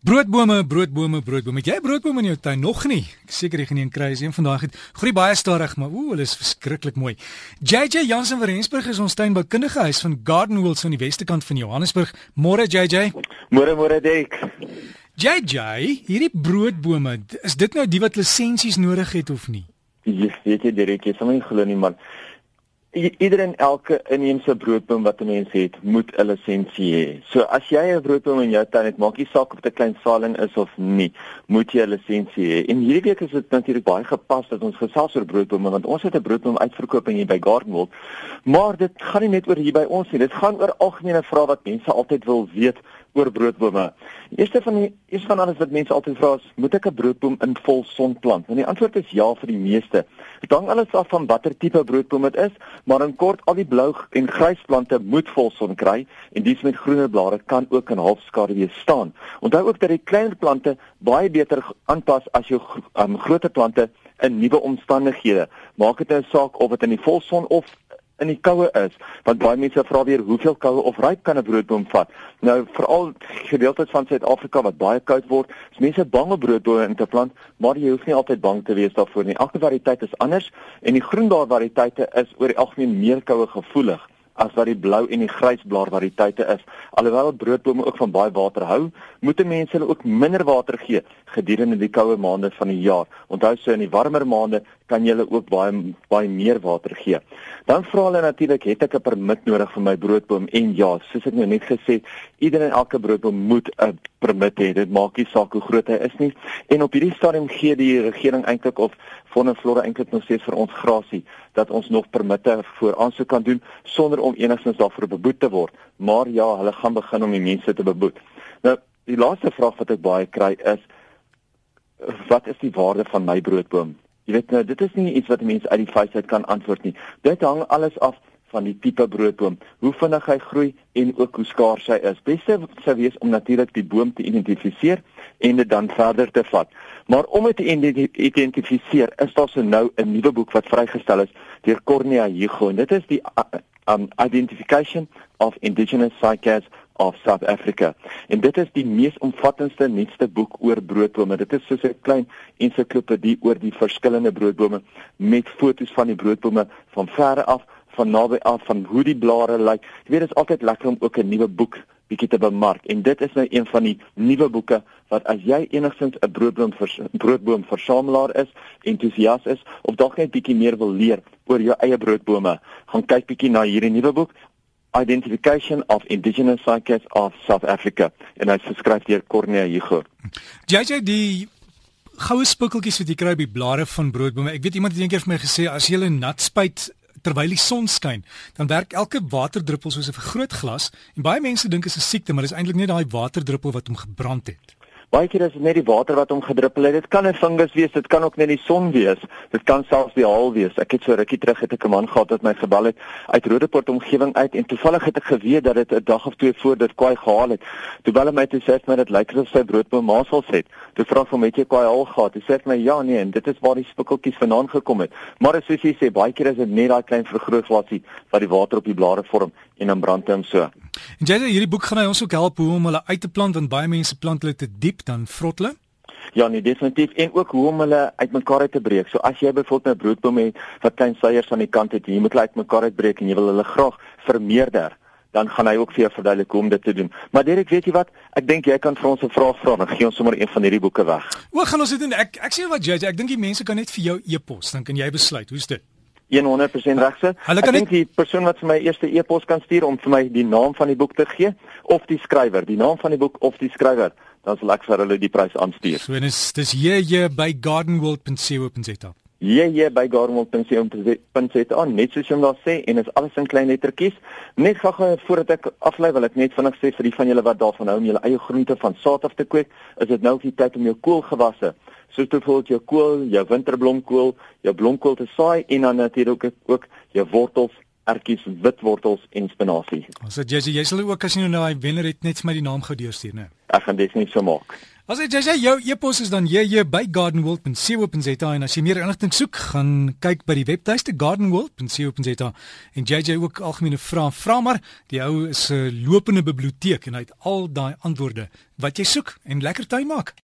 Broodbome, broodbome, broodbome. Het jy 'n broodboom in jou tuin nog nie? Ek seker jy gaan een kry as een van daai goed. Groei baie stadig, maar ooh, hulle is verskriklik mooi. JJ Jansen van Rensburg is ons tuinboukundige huis van Garden Wheels aan die weste kant van Johannesburg. Môre JJ. Môre môre Dek. JJ, hierdie broodbome, is dit nou die wat lisensies nodig het of nie? Ja, weet jy Derek, jy sal my glo nie, maar Ieder en elke inheemse broodboom wat 'n mens het, moet 'n lisensie hê. So as jy 'n broodboom in jou tuin het, maak nie saak of dit 'n klein saling is of nie, moet jy 'n lisensie hê. En hierdie week is dit natuurlik baie gepas dat ons gesels oor broodbome want ons het 'n broodboom uitverkoop hier by Gardenwold. Maar dit gaan nie net oor hier by ons nie, dit gaan oor algemene vrae wat mense altyd wil weet oor broodbome. Eerste van die eerste van alles wat mense altyd vra is, moet ek 'n broodboom in vol son plant? En die antwoord is ja vir die meeste. Dit hang alles af van watter tipe broodboom dit is, maar in kort al die blou en grys plante moet vol son kry en dies met groener blare kan ook in halfskaduwee staan. Onthou ook dat die kleiner plante baie beter aanpas as jou um, groter plante in nuwe omstandighede. Maak dit 'n nou saak of dit in die volson of in die koue is, want baie mense vra weer hoeveel koue of ryp kan 'n broodboom vat. Nou veral gedeeltes van Suid-Afrika wat baie koud word, is mense bang om broodbome in te plant, maar jy hoef nie altyd bang te wees daarvoor nie. Elke variëteit is anders en die groenbaar variëteite is oor die algemeen meer koue gevoelig as wat die blou en die grys blaar variëteite is. Alhoewel broodbome ook van baie water hou, moet mense hulle ook minder water gee gedurende die koue maande van die jaar. Onthou so in die warmer maande kan jy hulle ook baie baie meer water gee. Dan vra hulle natuurlik, het ek 'n permit nodig vir my broodboom? En ja, soos ek nou net gesê het, ieder en elke broodboom moet 'n permit hê. Dit maak nie saak hoe groot hy is nie. En op hierdie stadium gee die regering eintlik of Fonds Flora eintlik nog steeds vir ons grasie dat ons nog permitte voor aansoek kan doen sonder om enigstens daarvoor beboet te word. Maar ja, hulle gaan begin om die mense te beboet. Nou, die laaste vraag wat ek baie kry is wat is die waarde van my broodboom? Jy weet nou, dit is nie iets wat mense uit die vuis uit kan antwoord nie. Dit hang alles af van die tipe broodboom, hoe vinnig hy groei en ook hoe skaars hy is. Beste sou wees om natuurlik die boom te identifiseer en dit dan verder te vat. Maar om dit te identifiseer, is daar so nou 'n nuwe boek wat vrygestel is deur Cornea Hugo en dit is die um, Identification of Indigenous Cycads of South Africa. En dit is die mees omvattendste nuutste boek oor broodbome. Dit is soos 'n klein ensiklopedie oor die verskillende broodbome met fotos van die broodbome van verre af, van naby af, van hoe die blare lyk. Jy weet dit is altyd lekker om ook 'n nuwe boek bietjie te bemark. En dit is nou een van die nuwe boeke wat as jy enigstens 'n broodboom vers, broodboom versamelaar is, entoesias is of dalk net bietjie meer wil leer oor jou eie broodbome, gaan kyk bietjie na hierdie nuwe boek Identification of Indigenous Cycads of South Africa en hy skryf deur Cornea Hugo. JJ die goue spikkeltjies wat jy kry by blare van broodbome. Ek weet iemand het eendag vir my gesê as jy 'n nat spuit terwyl die son skyn, dan werk elke waterdruppel soos 'n vergrootglas en baie mense dink dit is 'n siekte, maar dit is eintlik net daai waterdruppel wat hom gebrand het. Baie keer is dit net die water wat hom gedruppel het. Dit kan 'n fungus wees, dit kan ook net die son wees. Dit kan selfs die haal wees. Ek het so rukkie terug het ek 'n man gehad wat my gebel het uit Rodeport omgewing uit en toevallig het ek geweet dat dit 'n dag of twee voor dit kwaai gehaal het. Toe bel hy my toe sê hy dit lyk asof sy broodboom masels het. Toe vra hom het jy kwaai haal gehad? Hy sê my ja nee en dit is waar die spikkeltjies vandaan gekom het. Maar soos jy sê, baie keer is dit net daai klein vergrootglasie wat die water op die blare vorm en dan brand hom so. En jy sê hierdie boek gaan hy ons ook help hoe om hulle uit te plant want baie mense plant hulle te diep dan vrot hulle. Ja, nee, definitief en ook hoe om hulle uitmekaar uit te breek. So as jy byvoorbeeld 'n broodboom het wat klein seiers aan die kant het, jy moet hulle uitmekaar uitbreek en jy wil hulle graag vermeerder dan gaan hy ook vir jou verduidelik hoe om dit te doen. Maar Derek, weet jy wat? Ek dink jy kan vir ons 'n vraag vra en gee ons sommer een van hierdie boeke weg. Hoe gaan ons dit doen? Ek ek sê wat jy, ek dink die mense kan net vir jou e-pos, dan kan jy besluit. Hoe's dit? 100% regse. Ek dink die persoon wat vir my eerste e-pos kan stuur om vir my die naam van die boek te gee of die skrywer, die naam van die boek of die skrywer, dan sal ek vir hulle die prys aanstuur. So en is dis hier hier by gardenworld.co.za. Hier by gardenworld.co.za net soos jy hom daar sê en is alles in klein lettertjies. Net gou-gou voordat ek aflei wil ek net vinnig sê vir die van julle wat daarvan hou om julle eie groente van saad af te kweek, is dit nou die tyd om jou koolgewasse soos byvoorbeeld jou kool, jou winterblomkool, jou blomkool te saai en dan natuurlik ook, ook jou wortels, ertjies, witwortels en spinasie. Ons sê jy jy sal ook as jy nou daai wenner het net vir my die naam gou deurstuur, né? Ek gaan dit net so maak. As jy sê jou e-pos is dan jy by gardenworld.co.za en as jy meer inligting soek, gaan kyk by die webtuiste gardenworld.co.za en JJ ook algemene vrae. Vra maar, die ou is 'n lopende biblioteek en hy het al daai antwoorde wat jy soek en lekker tuin maak.